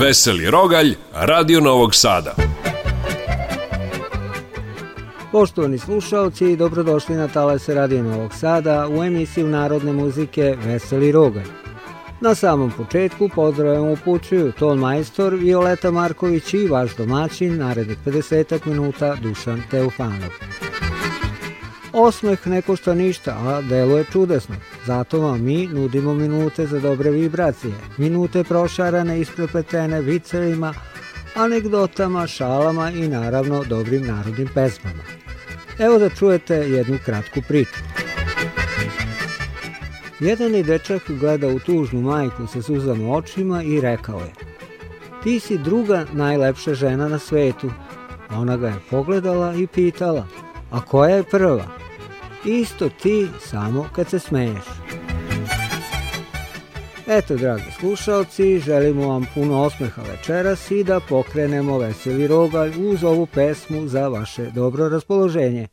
Veseli Rogalj, Radio Novog Sada. Poštovani slušalci, dobrodošli na Talase Radio Novog Sada u emisiju narodne muzike Veseli Rogalj. Na samom početku pozdravljam upućuju ton majstor Violeta Marković i vaš domaćin narednih 50 minuta Dušan Teufanov. Osmeh ne košta ništa, a deluje čudesno. Zato vam mi nudimo minute za dobre vibracije, minute prošarane isprepletene vicevima, anegdotama, šalama i naravno dobrim narodnim pesmama. Evo da čujete jednu kratku priču. Jedan je dečak gleda u tužnu majku sa suzama očima i rekao je Ti si druga najlepša žena na svetu. Ona ga je pogledala i pitala A koja je prva? Isto ti, samo kad se smeješ. Eto, dragi slušalci, želimo vam puno osmeha večeras i da pokrenemo veseli rogalj uz ovu pesmu za vaše dobro raspoloženje.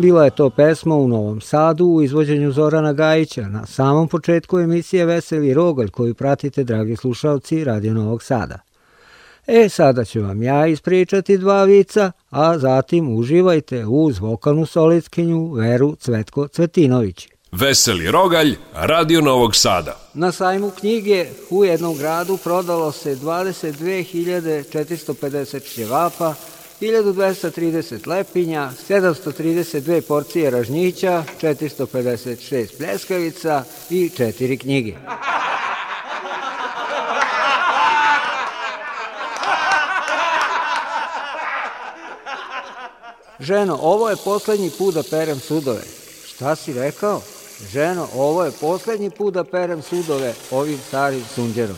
Bila je to pesma u Novom Sadu u izvođenju Zorana Gajića na samom početku emisije Veseli Rogalj koju pratite, dragi slušalci, Radio Novog Sada. E, sada ću vam ja ispričati dva vica, a zatim uživajte uz vokalnu solitkinju Veru Cvetko Cvetinović. Veseli Rogalj, Radio Novog Sada. Na sajmu knjige u jednom gradu prodalo se 22.450 ćevapa, 1230 lepinja, 732 porcije ražnjića, 456 pljeskavica i 4 knjige. Ženo, ovo je poslednji put da perem sudove. Šta si rekao? Ženo, ovo je poslednji put da perem sudove ovim starim sunđerom.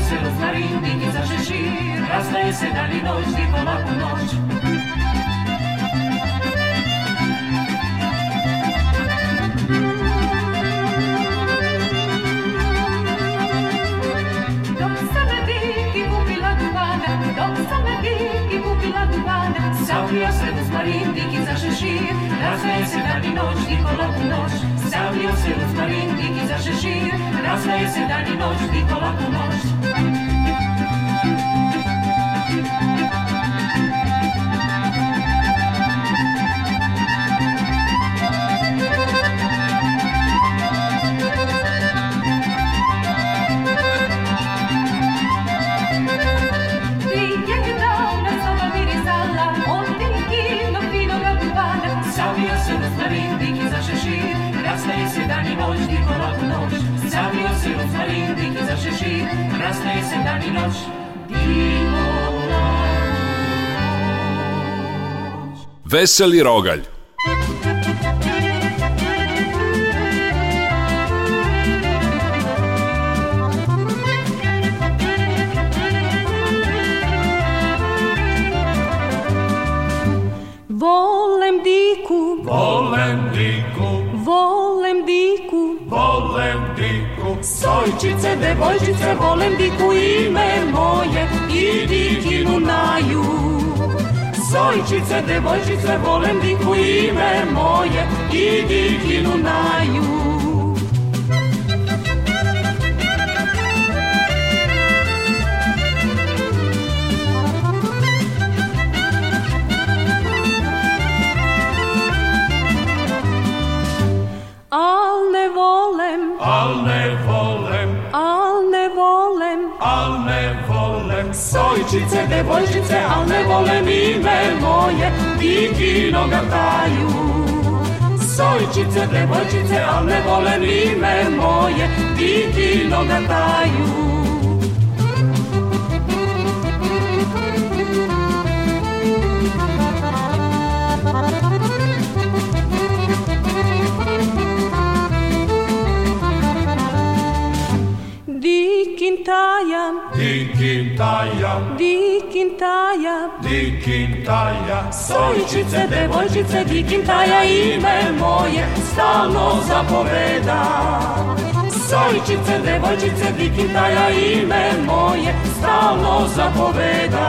Raznese se rozmarin, dikica šešir, raznaje se dan i noć, dikom laku noć. Dok sam na diki kupila duvana, dok sam na diki kupila duvana, savlio se rozmarin, dikica šešir, raznaje se dan i noć, dikom laku noć. Savlio se rozmarin, dikica šešir, raznaje se dan i noć, dikom laku noć. Veseli rogalj Volem diku, volem diku, volem diku, volem diku. Sojčice, devojčice, volem diku ime moje, i kinu naj Sojčice, devojčice, volim diku ime moje i dikinu naju. devojčice, al ne vole ni me moje, ti kino gataju. Sojčice, devojčice, al ne vole ni me moje, ti kino gataju. Dikintaja Dikintaja Dikintaja Sojčice, devojčice, Dikintaja ime moje stalno zapoveda Sojčice, devojčice, Dikintaja ime moje stalno zapoveda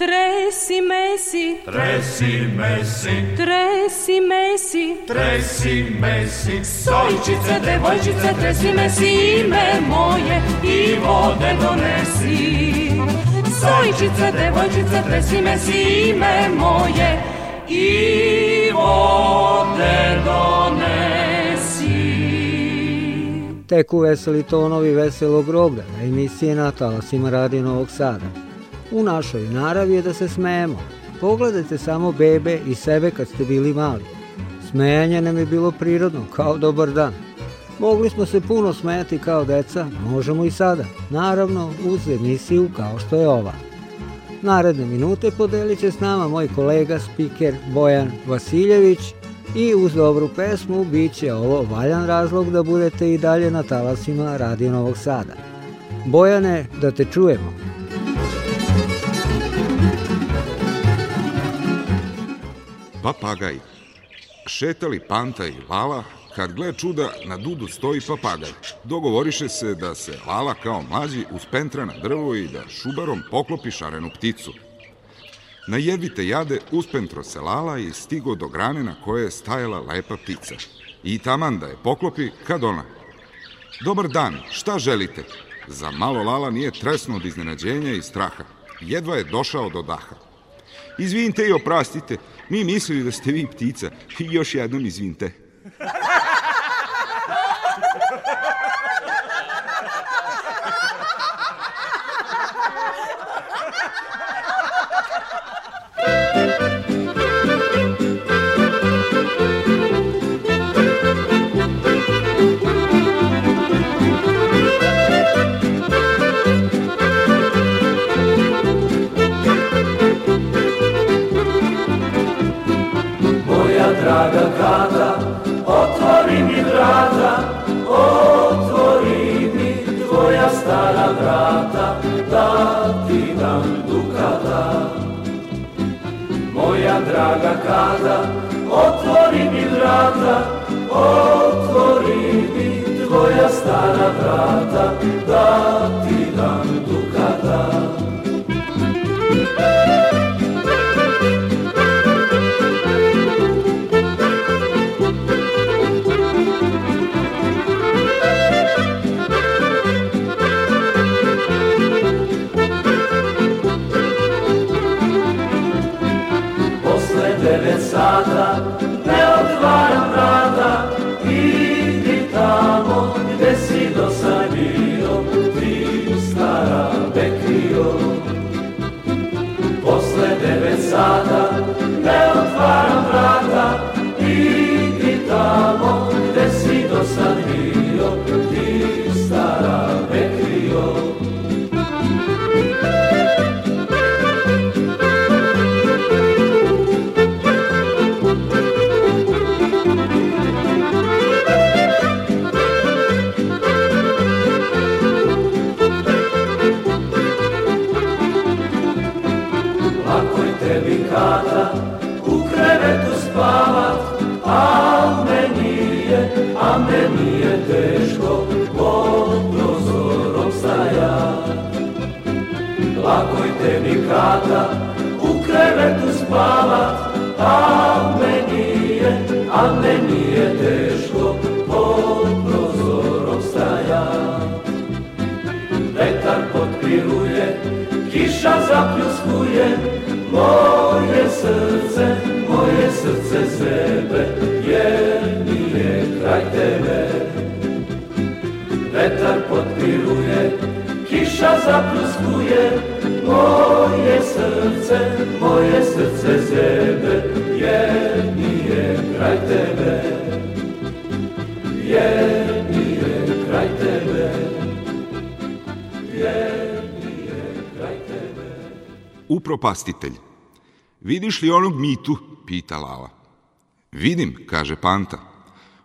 Tresi mesi, tresi mesi, tresi mesi, tresi mesi, sojčice, devojčice, tresi mesi, ime moje i vode donesi. Sojčice, devojčice, tresi mesi, ime moje i vode donesi. Teku veseli tonovi veselog roga, emisije na talasima Radio Novog Sada. U našoj naravi je da se smejemo. Pogledajte samo bebe i sebe kad ste bili mali. Smejanje nam je bilo prirodno, kao dobar dan. Mogli smo se puno smejati kao deca, možemo i sada. Naravno, uz emisiju kao što je ova. Naredne minute podelit će s nama moj kolega, spiker Bojan Vasiljević i uz dobru pesmu bit će ovo valjan razlog da budete i dalje na talasima Radio Novog Sada. Bojane, da te čujemo! papagaj. Šetali Panta i Lala, kad gle čuda, na dudu stoji papagaj. Dogovoriše se da se Lala kao mlađi uspentra na drvo i da šubarom poklopi šarenu pticu. Na jedvite jade uspentro se Lala i stigo do grane na koje je stajala lepa ptica. I taman da je poklopi kad ona. Dobar dan, šta želite? Za malo Lala nije tresno od iznenađenja i straha. Jedva je došao do daha. Izvinite i oprostite, mi mislili da ste vi ptica. još jednom izvinite. draga kada Otvori mi vrata, otvori mi tvoja stara vrata Da ti zapljuskuje moje srce, moje srce sebe, jer mi je kraj tebe. Vetar potpiruje, kiša zapluskuje, moje srce, moje srce sebe, jer upropastitelj. Vidiš li onog mitu? Pita Lala. Vidim, kaže Panta.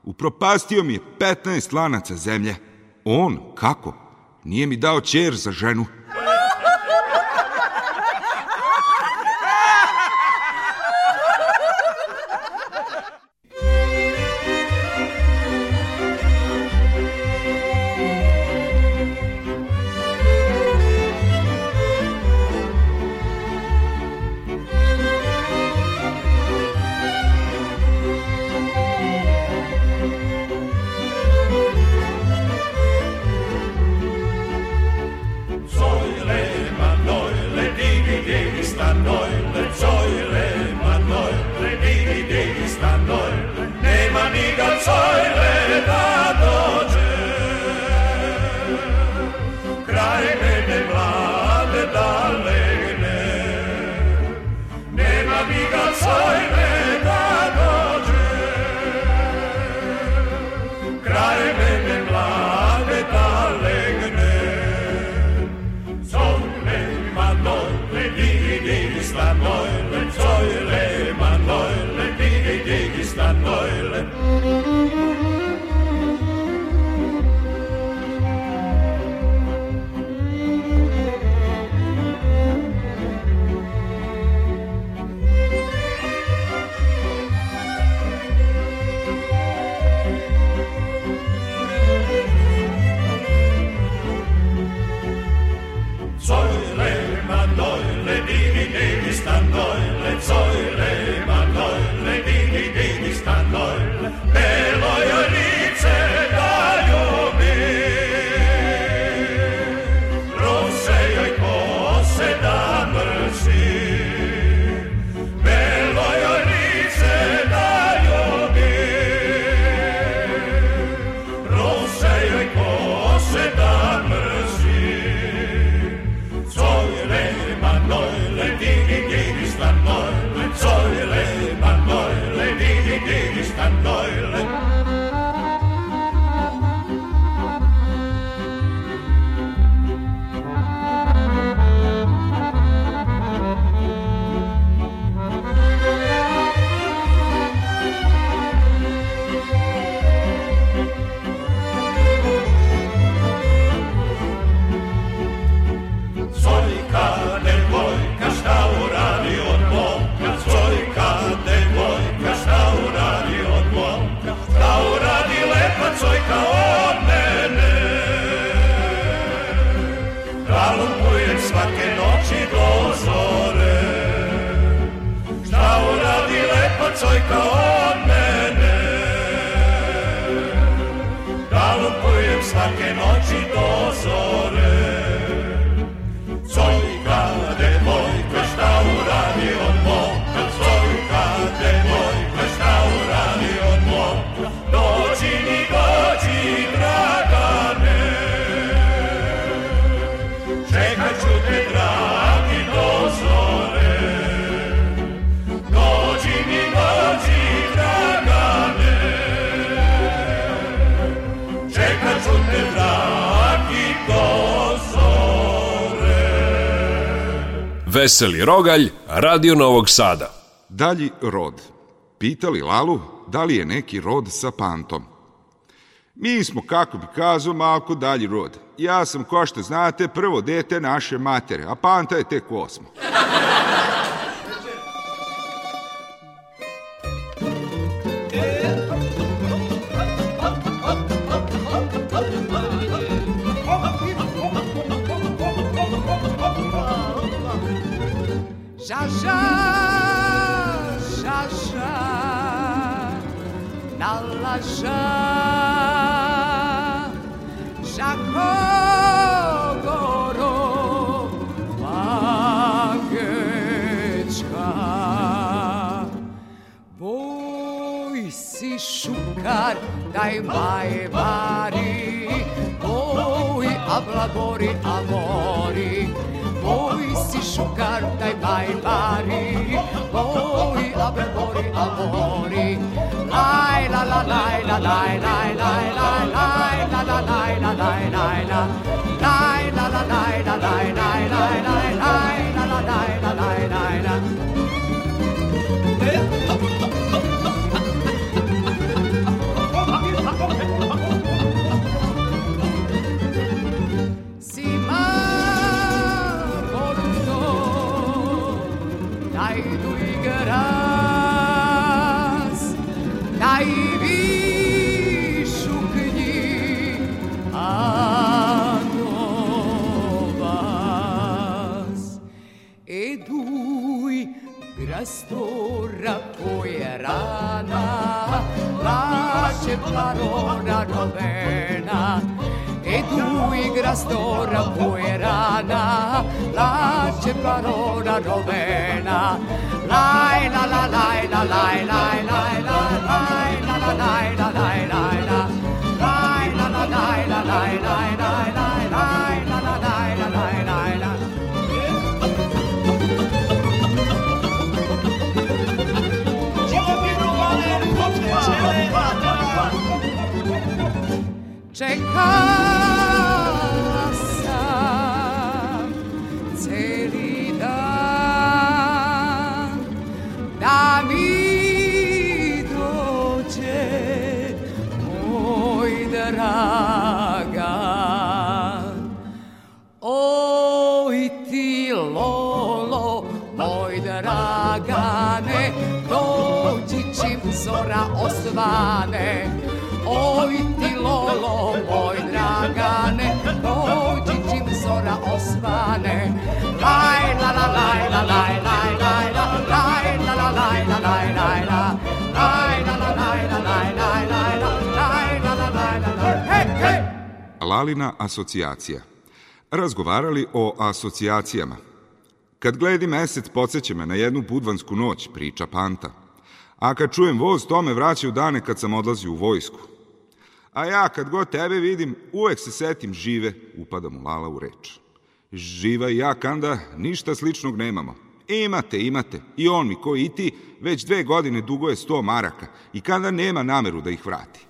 Upropastio mi je 15 lanaca zemlje. On, kako? Nije mi dao ćer za ženu. Veseli Rogalj, Radio Novog Sada. Dalji rod. Pitali Lalu da li je neki rod sa pantom. Mi smo, kako bi kazao, malko dalji rod. Ja sam, ko što znate, prvo dete naše matere, a panta je tek osmo. šukar, daj bari, Moji ablagori, amori, Moji si šukar, daj bari, Moji ablagori, amori, Laj, la, la, laj, la, laj, laj, laj, laj, laj, la, la, laj, la, laj, laj, la, laj, la, la, laj, la, laj, laj, laj, laj, laj, la, la, laj, la, laj, laj, la. stora pojerana, plače planona robena. E tu Grastora stora pojerana, plače planona robena. la, la, laj, la, laj, laj, laj, laj, la, la, laj, la, laj, laj, la, laj, la, la, laj, la, laj, laj, laj, laj, čekala sam celi dan da mi dođe moj drag. malo, moj dragane, dođi čim zora osvane. Laj, la, la, laj, la, laj, laj, laj, la, laj, la, la, laj, la, laj, laj, la, laj, la, la, laj, la, laj, laj, laj, la, laj, la, la, laj, la, laj, hej, hej! Lalina asocijacija. Razgovarali o asocijacijama. Kad gledi mesec, podsjeća me na jednu budvansku noć, priča Panta. A kad čujem voz, to me vraća u dane kad sam odlazio u vojsku. A ja kad god tebe vidim, uvek se setim žive, upada mu Lala u reč. Živa i ja, Kanda, ništa sličnog nemamo. Imate, imate. I on mi, koji i ti, već dve godine dugo je sto maraka i Kanda nema nameru da ih vrati.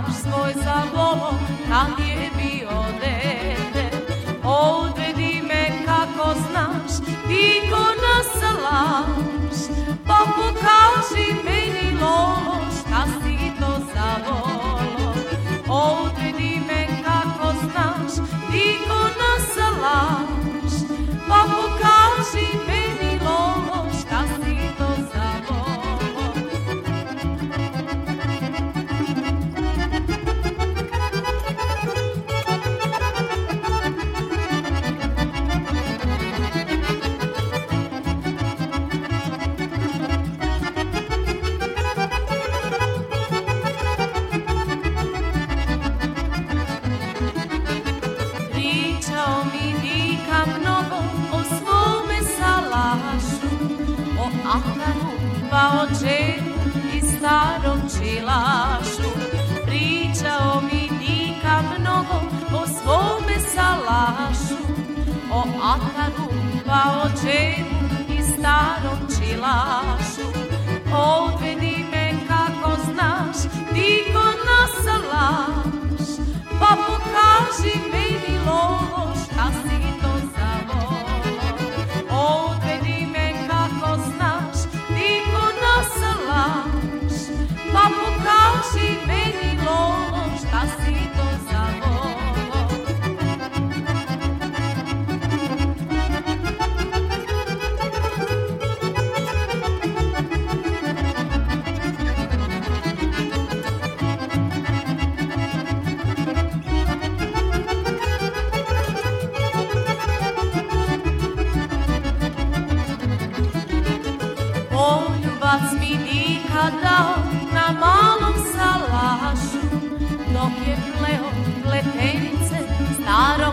ваш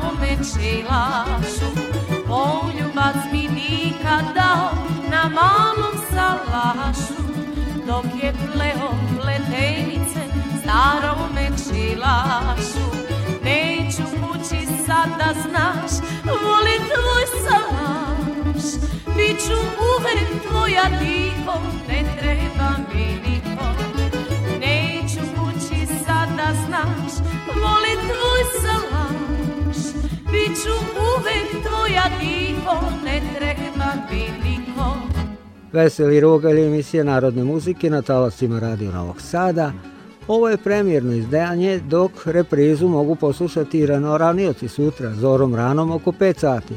svome čelašu Poljubac mi nikad dao na malom salašu Dok je pleo pletenice starome čelašu Neću kući sad da znaš, voli tvoj salaš Biću uvek tvoja divo, ne treba mi niko Neću kući sad da znaš, voli tvoj salaš Biću uvek tvoja divo, ne treba mi Veseli Rogalj emisija narodne muzike na talasima Radio Novog Sada. Ovo je premjerno izdanje, dok reprizu mogu poslušati i rano ranioci sutra, zorom ranom oko 5 sati.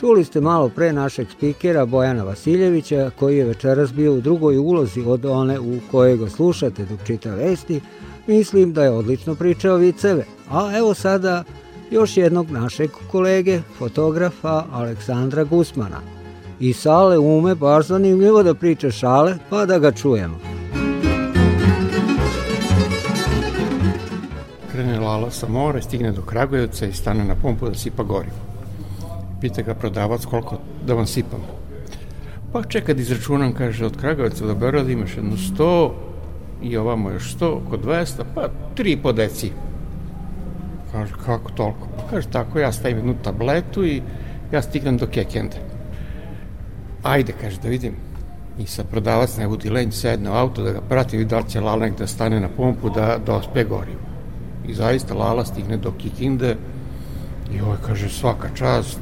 Čuli ste malo pre našeg spikera Bojana Vasiljevića, koji je večeras bio u drugoj ulozi od one u kojoj ga slušate dok čita vesti, mislim da je odlično pričao viceve. A evo sada još jednog našeg kolege, fotografa Aleksandra Gusmana. I Sale ume baš zanimljivo da priče šale, pa da ga čujemo. Krene Lala sa mora, stigne do Kragujevca i stane na pompu da sipa gorivo. Pita ga prodavac koliko da vam sipam. Pa čeka da izračunam, kaže, od Kragujevca do Beograda imaš jedno 100 i ovamo još 100, oko 200, pa 3 po deci. Kaže, kako toliko? Pa kaže, tako ja stavim jednu tabletu i ja stignem do Kekende. Ajde, kaže, da vidim. I sa prodavac ne budi lenj, sedne u auto da ga prati, i da će Lalenek da stane na pumpu da, da ospe gorivo. I zaista Lala stigne do Kikinde i ovaj kaže, svaka čast,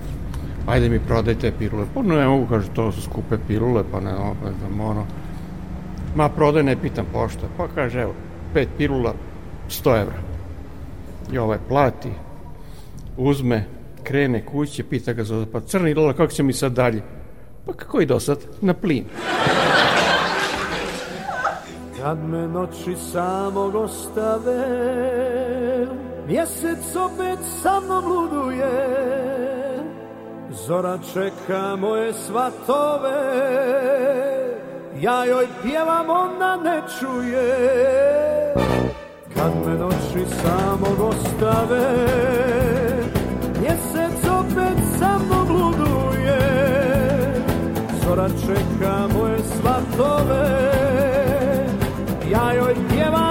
ajde mi prodajte pilule. Pa ne mogu, kaže, to su skupe pilule, pa ne, ne znam, ono. Ma, prodaj, ne pitam pošto. Pa kaže, evo, pet pilula, 100 evra. I ovaj plati, uzme, krene kući, pita ga Zoza, pa crni lola, kako će mi sad dalje? Pa kako i do sad? Na plin. Kad me noći samog ostave, mjesec opet sa mnom luduje, Zora čeka moje svatove, ja joj pjevam, ona ne čuje kad me noći samog ostave mjesec opet samo gluduje zora čeka moje svatove ja joj pjevam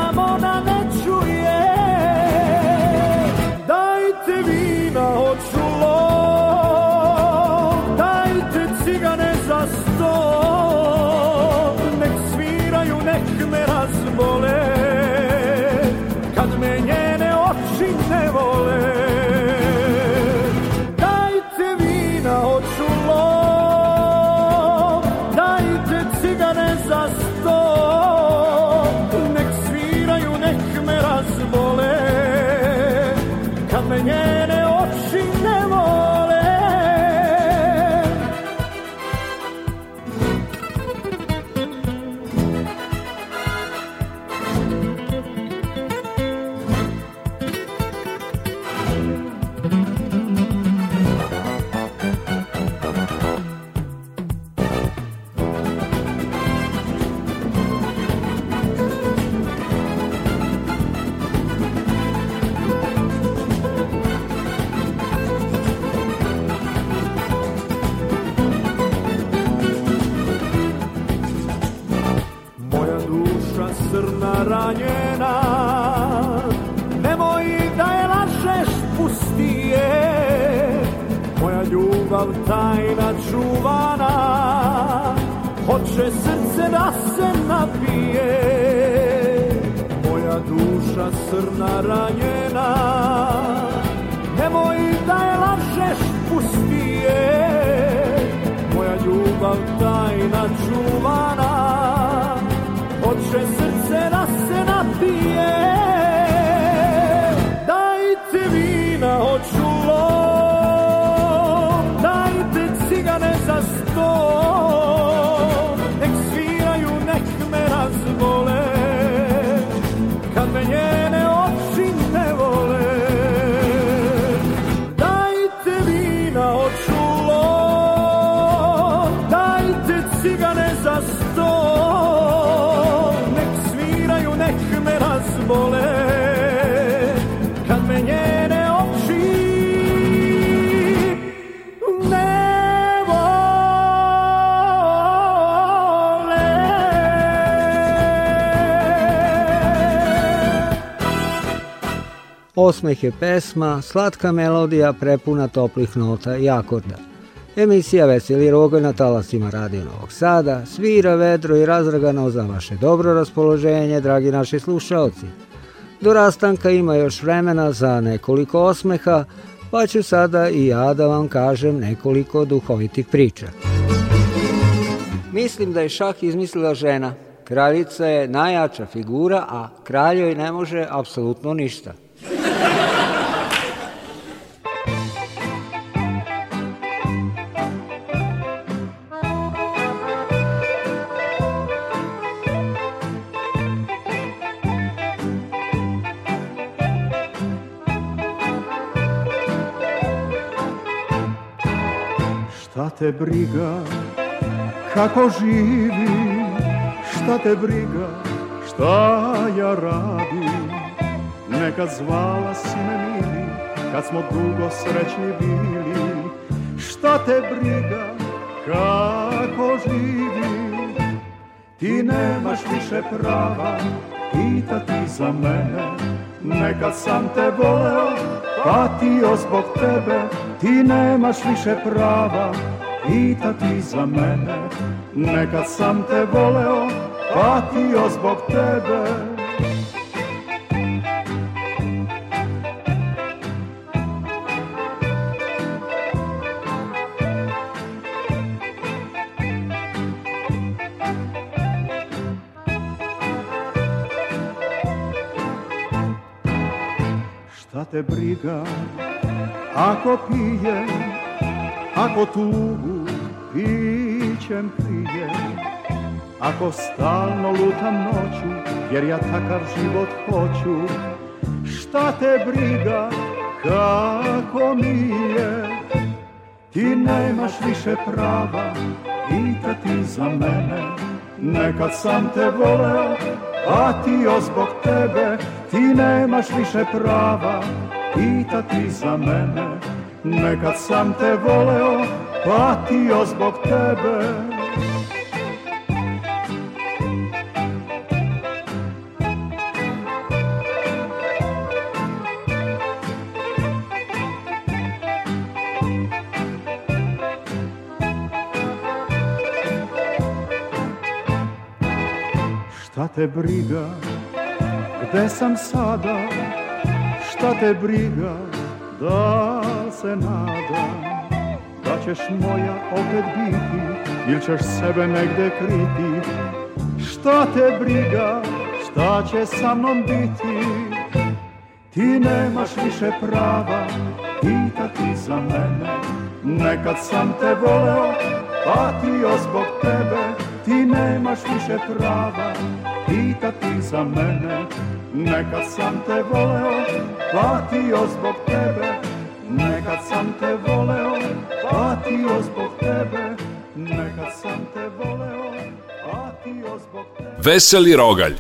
srce da se napije Moja duša srna ranjena Nemoj da je lažeš pusti je Moja ljubav tajna čuvana Hoće srce da se Osmeh je pesma, slatka melodija prepuna toplih nota i akorda. Emisija Veseli Rogo na talasima Radio Novog Sada svira vedro i razragano za vaše dobro raspoloženje, dragi naši slušaoci. Do rastanka ima još vremena za nekoliko osmeha, pa ću sada i ja da vam kažem nekoliko duhovitih priča. Mislim da je šah izmislila žena. Kraljica je najjača figura, a kraljoj ne može apsolutno ništa. te briga kako živi, šta te briga, šta ja radim. Nekad zvala si me mili, kad smo dugo srećni bili, šta te briga, kako živi. Ti nemaš više prava pitati za mene, nekad sam te voleo, patio zbog tebe, ti nemaš više prava pitati za mene Nekad sam te voleo, patio zbog tebe Šta te briga ako pijem Ako tugu pićem prije, ako stalno lutam noću, jer ja takav život hoću, šta te briga kako mi je? Ti nemaš više prava pitati za mene, nekad sam te voleo, a ti zbog tebe, ti nemaš više prava pitati za mene, Nekad sam te voleo, patio zbog tebe Šta te briga, gde sam sada, šta te briga, da se nadam Da ćeš moja opet biti Ili ćeš sebe negde kriti Šta te briga, šta će sa mnom biti Ti nemaš više prava pitati za mene Nekad sam te voleo, patio zbog tebe Ti nemaš više prava pitati za mene Nekad sam te voleo, platio zbog tebe sam te voleo, patio zbog tebe, nekad sam te voleo, patio zbog tebe. Veseli rogalj.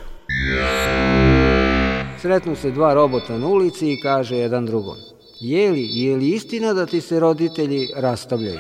Sretnu se dva robota na ulici i kaže jedan drugom. Jeli, je li istina da ti se roditelji rastavljaju?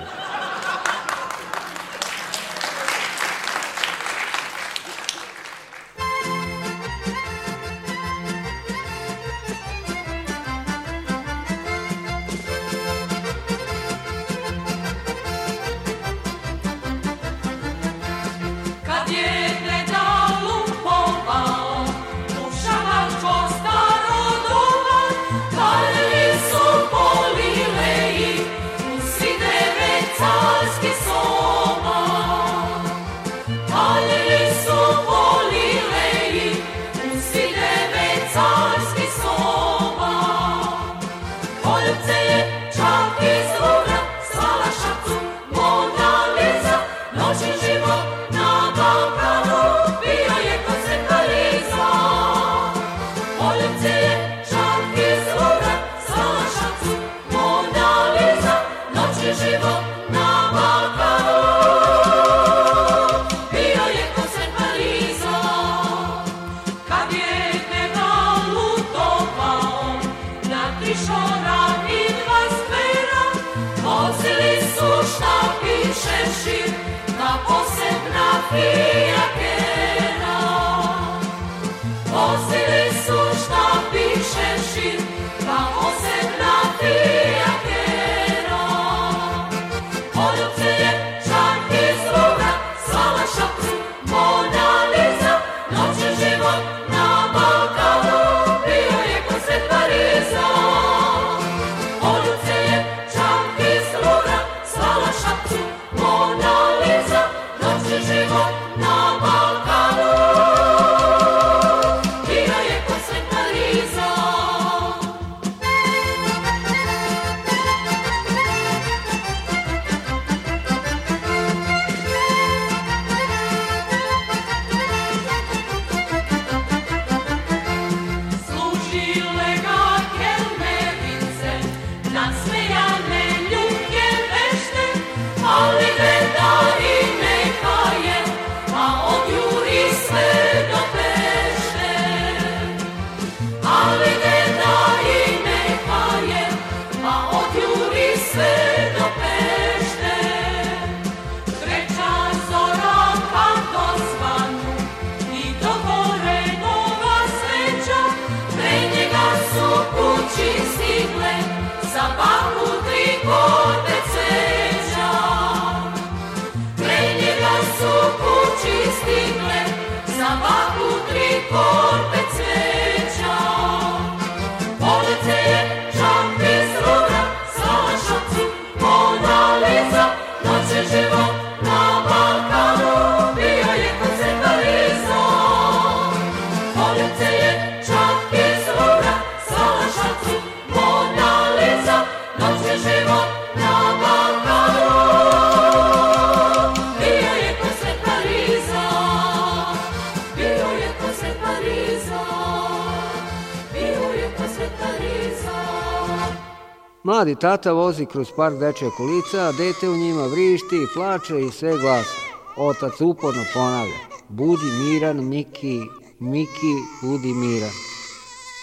Mladi tata vozi kroz park dečja kolica, a dete u njima vrišti i plače i sve glasa. Otac uporno ponavlja, budi miran, Miki, Miki, budi miran.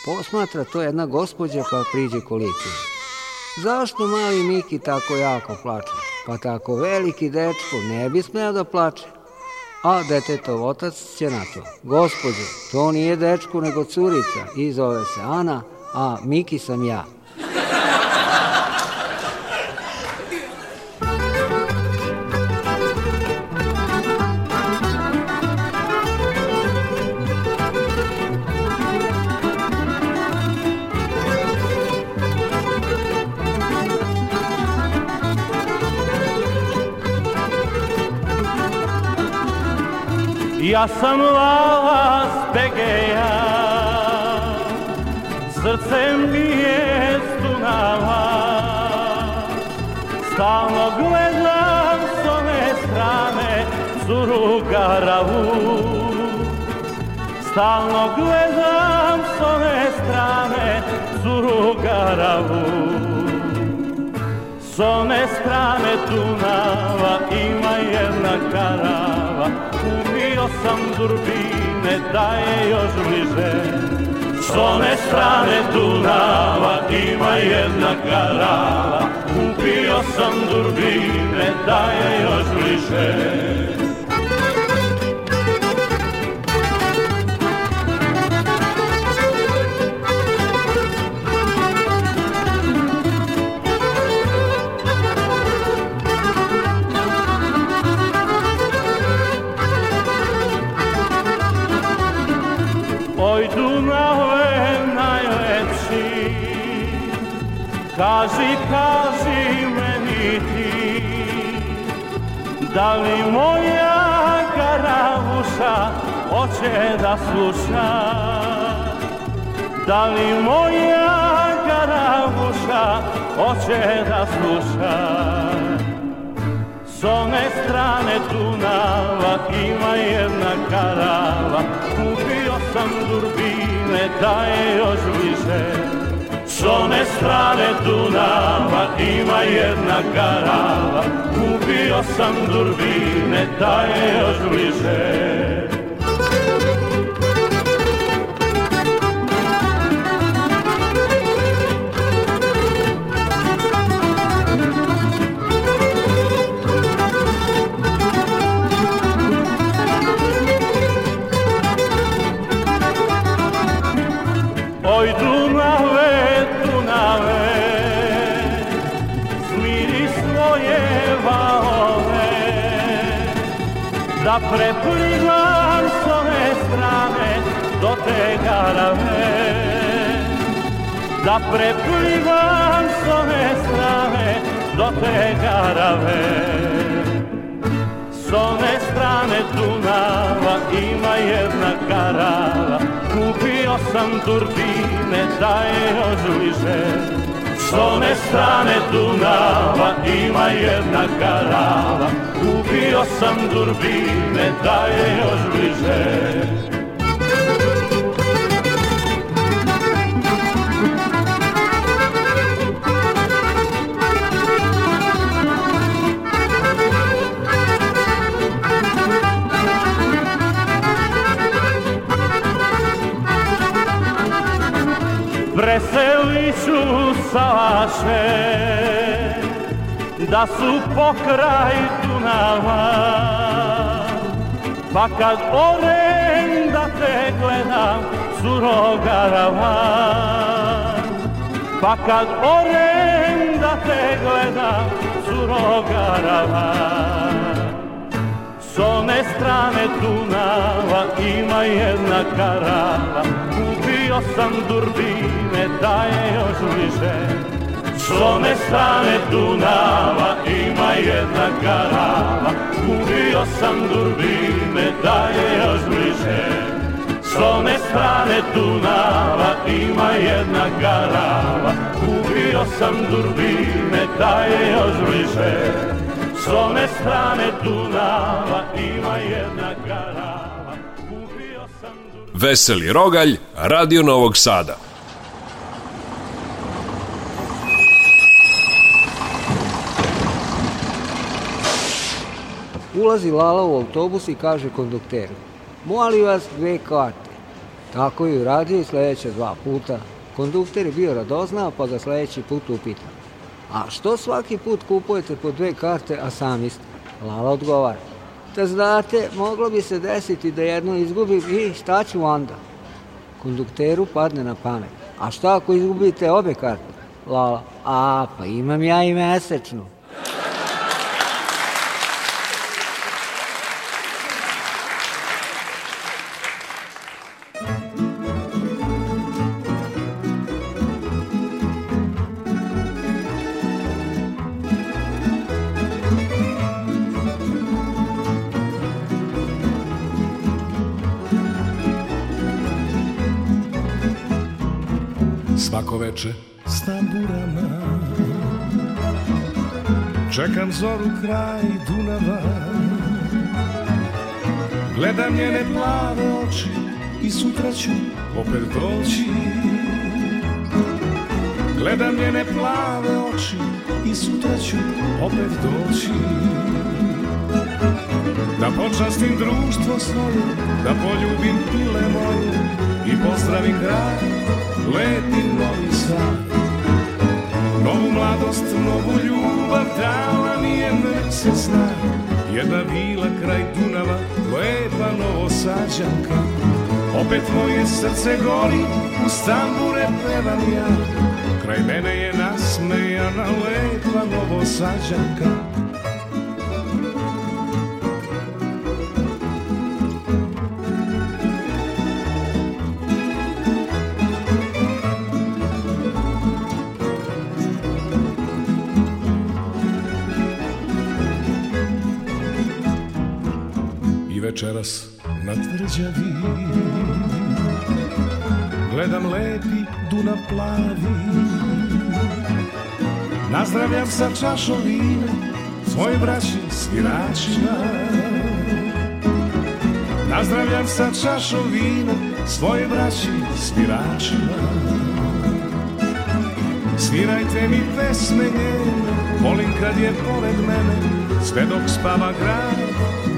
Posmatra to jedna gospođa pa priđe kolici. Zašto mali Miki tako jako plače? Pa tako veliki dečko ne bi smeo da plače. A detetov otac će na to. Gospodje, to nije dečko nego curica i zove se Ana, a Miki sam ja. Ja sam lava Begeja, srcem mi je stunava, stalno gledam s one strane curu garavu. Stalno gledam s one strane curu garavu. S one strane Dunava ima jedna karava, u sam Durbine da je još bliže S one strane Dunava ima jedna karava Kupio sam Durbine da je još bliže Kaži, kaži meni ti, da li moja karavuša hoće da sluša? Da li moja karavuša hoće da sluša? S one strane Dunava ima jedna karava, kupio sam durbine, da je još više. S one strane Dunava ima jedna garava Kupio sam durbine, da je još bliže Pa preplivam s ove strane do te garave Da preplivam s ove strane do te garave S one strane Dunava ima jedna garava Kupio sam turbine da je još liže S one strane Dunava ima jedna karava Kupio sam durbine da je još bliže veseli ću Savaše da su pokraj Dunava pa kad orem da te gledam surogarava pa kad orem da te gledam surogarava s one strane Dunava ima jedna karava Kupio sam durbine, daje je još više Slome strane Dunava, ima jedna garava Kupio sam durbine, da je još bliže Slome strane Dunava, ima jedna garava Kupio sam durbine, da je još bliže S one strane Dunava ima jedna garava Veseli Rogalj, Radio Novog Sada. Ulazi Lala u autobus i kaže kondukteru, molim vas dve karte. Tako je uradio i sledeća dva puta. Kondukter je bio radoznao pa ga sledeći put upita. A što svaki put kupujete po dve karte, a sami ste? Lala odgovara da znate, moglo bi se desiti da jedno izgubim i šta ću onda? Kondukteru padne na pamet. A šta ako izgubite obe karte? Lala, a pa imam ja i mesečnu. Čekam zoru kraj Dunava Gledam njene plave oči I sutra ću opet doći Gledam njene plave oči I sutra ću opet doći Da počastim društvo svoje Da poljubim pile moju I pozdravim grad Leti novi sad Novu mladost, novu ljubav mjesec na Jedna vila kraj Dunava, lepa novosađanka Opet moje srce gori, u stambure pevam ja Kraj mene je nasmejana lepa novosađanka tvrđavi Gledam lepi Dunav plavi Nazdravljam sa čašom vina Svoj braći sviračima Nazdravljam sa čašom vina Svoj braći sviračima Svirajte mi pesme njene Volim kad je pored mene Sve dok spava grad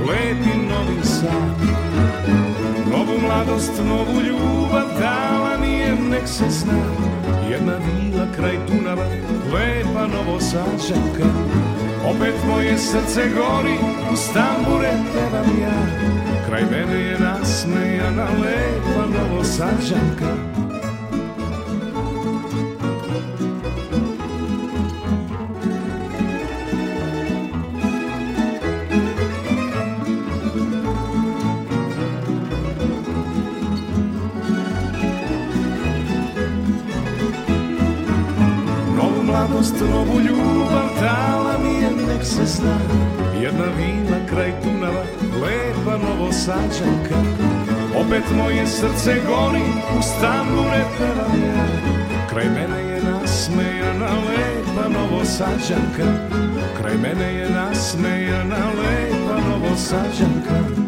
lepi novim sad Novu mladost, novu ljubav dala mi je, nek se zna Jedna vila kraj Dunava, lepa novo novosađanka Opet moje srce gori, u stambure pevam ja Kraj mene je nasmejana lepa novo novosađanka sađanka Opet moje srce gori u tambure peva Kraj mene je nasmejana lepa novosađanka Kraj mene je nasmejana lepa novo novosađanka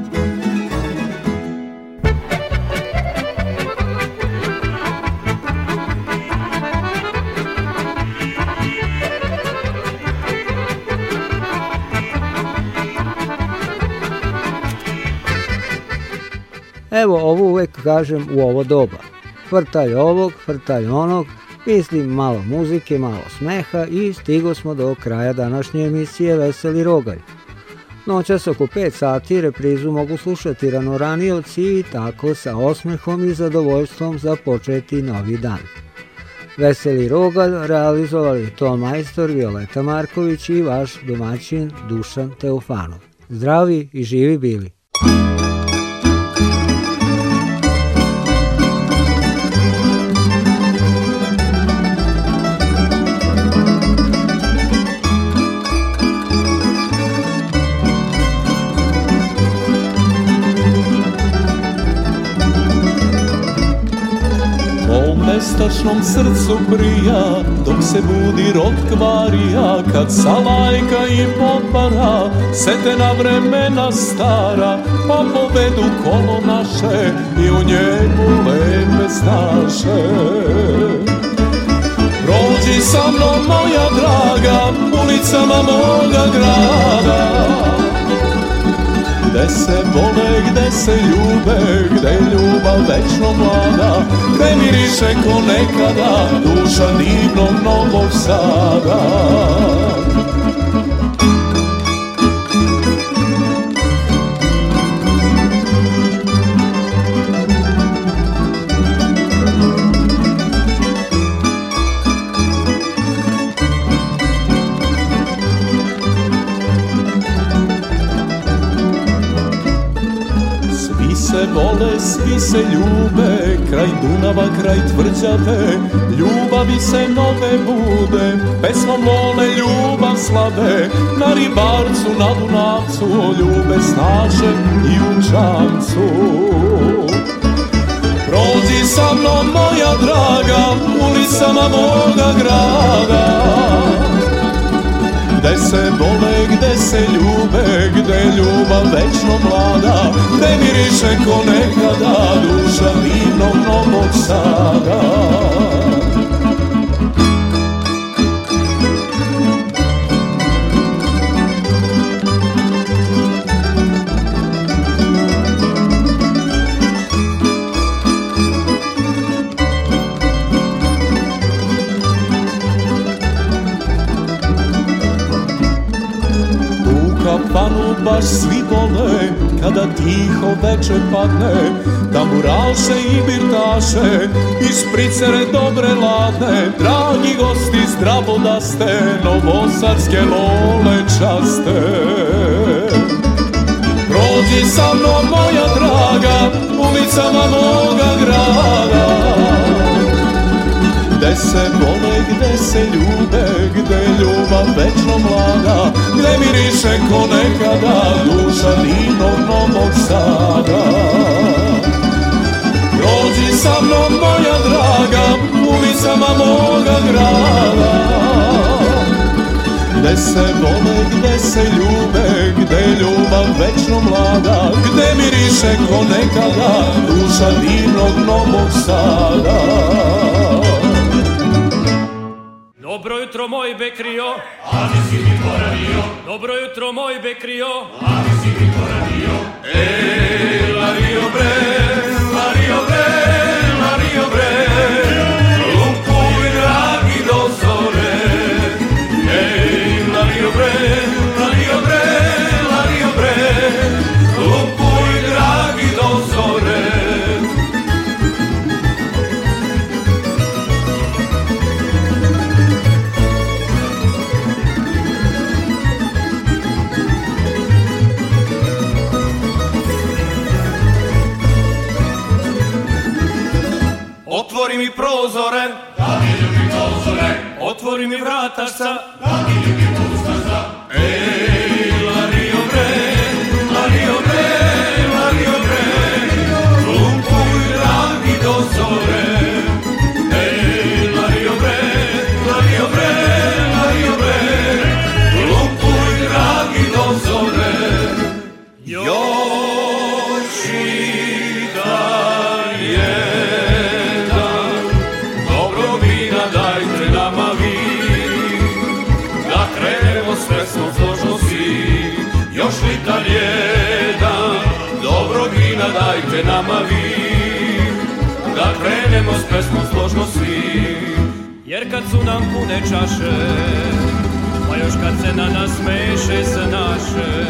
Evo ovo uvek kažem u ovo doba. Hrtaj ovog, hrtaj onog, mislim malo muzike, malo smeha i stigo smo do kraja današnje emisije Veseli Rogalj. Noćas oko 5 sati reprizu mogu slušati rano ranoranioci i tako sa osmehom i zadovoljstvom započeti novi dan. Veseli Rogalj realizovali to majstor Violeta Marković i vaš domaćin Dušan Teofanov. Zdravi i živi bili! noćnom srcu prija Dok se budi rod kvarija Kad salajka i popara Sete na vremena stara Pa povedu kolo naše I u njemu lepe staše Prođi sa mnom moja draga Ulicama moga grada Gde se vole, gde se ljube, gde ljubav večno mlada Gde miriše ko nekada, duša divnog novog sada Kraj Dunava, kraj tvrđave, ljubavi se nove bude, pesmom vole ljubav slave, na ribarcu, na Dunavcu, ljube snaže i u čamcu. Prođi sa mnom moja draga, ulicama moga grada, Gde se vole, gde se ljube, gde ljubav večno mlada Gde miriše ko nekada duša divnog novog sada baš svi vole Kada tiho veče padne Tamburaše da i birtaše I špricere dobre lade Dragi gosti zdravo da ste Novosadske lole časte Prođi sa mnom moja draga Ulicama moga grada Gde se vole, gde se bude Gde ljubav večno mlada Gde miriše ko nekada Duša vinom novog sada Prođi sa mnom moja draga Ulicama moga grada Gde se vole, gde se ljube Gde ljubav večno mlada Gde miriše ko nekada Duša divnog novog sada Dobro jutro moj Bekrio, ali si mi poradio. Dobro jutro moj Bekrio, ali si mi poradio. E, la Rio Bre, la Rio Bre, la Rio Bre, lupuj dragi do zore. mi prozore, da mi ljubi prozore, otvori mi vratašca, da mi ljubi pustašca. Ej, la Rio Bre, la Rio Bre, la Bre, lumpuj dragi do krenemo s pesmom složno svi Jer kad su nam pune čaše Pa još kad se na nas meše se naše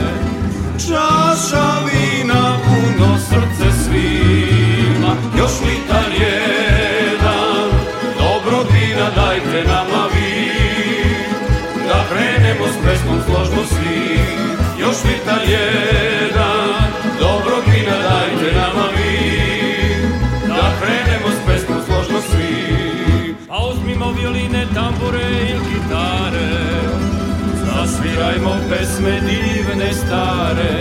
Čaša vina puno srce svima Još litar jedan Dobrog vina dajte nama vi Da krenemo s pesmom složno svi Još litar jedan tambure i gitare Zasvirajmo pesme divne stare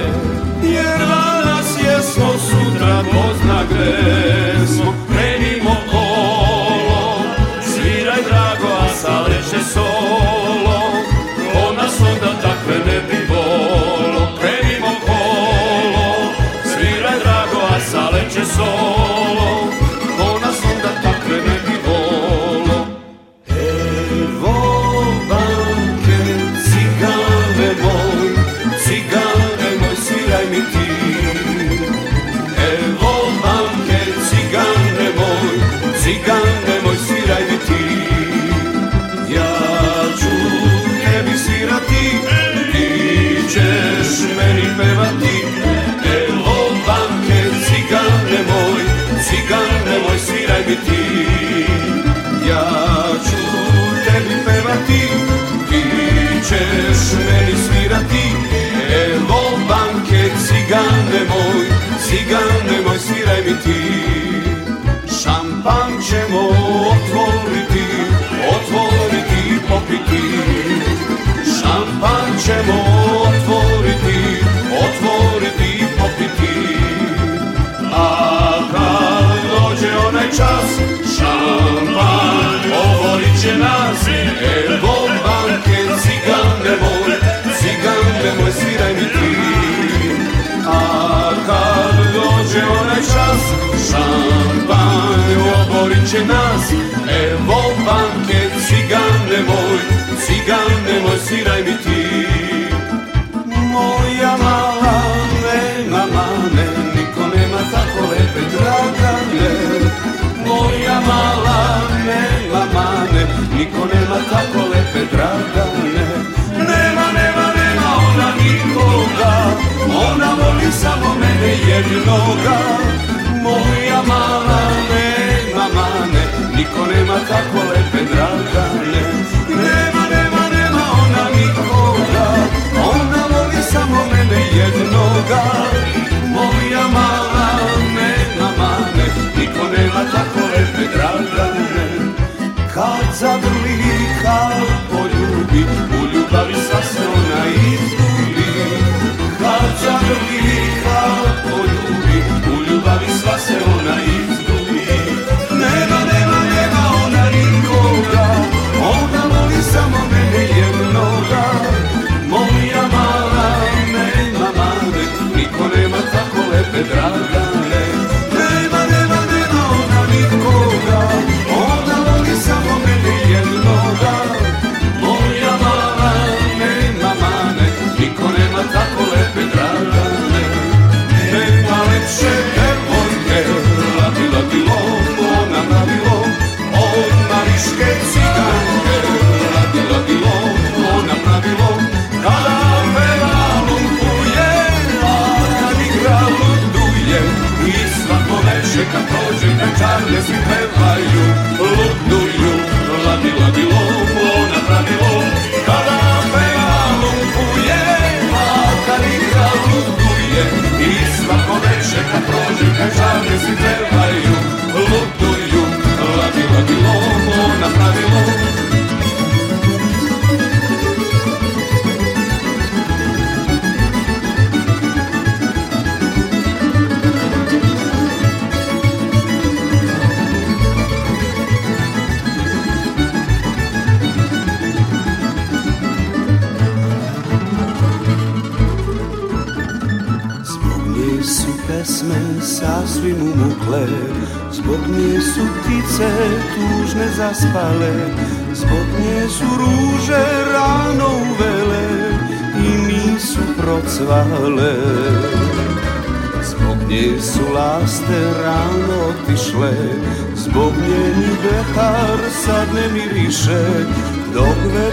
Jer danas jesmo, sutra ko zna gde smo Krenimo kolo, sviraj drago, a sa leče so tebi ti Ja ću tebi pevati Ti ćeš meni svirati Evo banke cigane moj Cigane moj sviraj mi ti Šampan ćemo otvoriti Otvoriti i popiti Šampan ćemo otvoriti nemoj, cigan nemoj, sviraj mi ti Moja mala nema mame, niko nema tako lepe dragane Moja mala nema mame, niko nema tako lepe dragane Nema, nema, nema ona nikoga, ona voli samo mene jednoga Moja mala nema mame, niko nema tako lepe dragane jednoga Moja mala mena mane Niko nema tako lepe dragane Kad zagrli, kad poljubi U ljubavi sva se ona izgubi Kad zagrli, kad I'll go.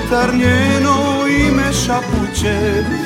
vjetar njeno ime šapuće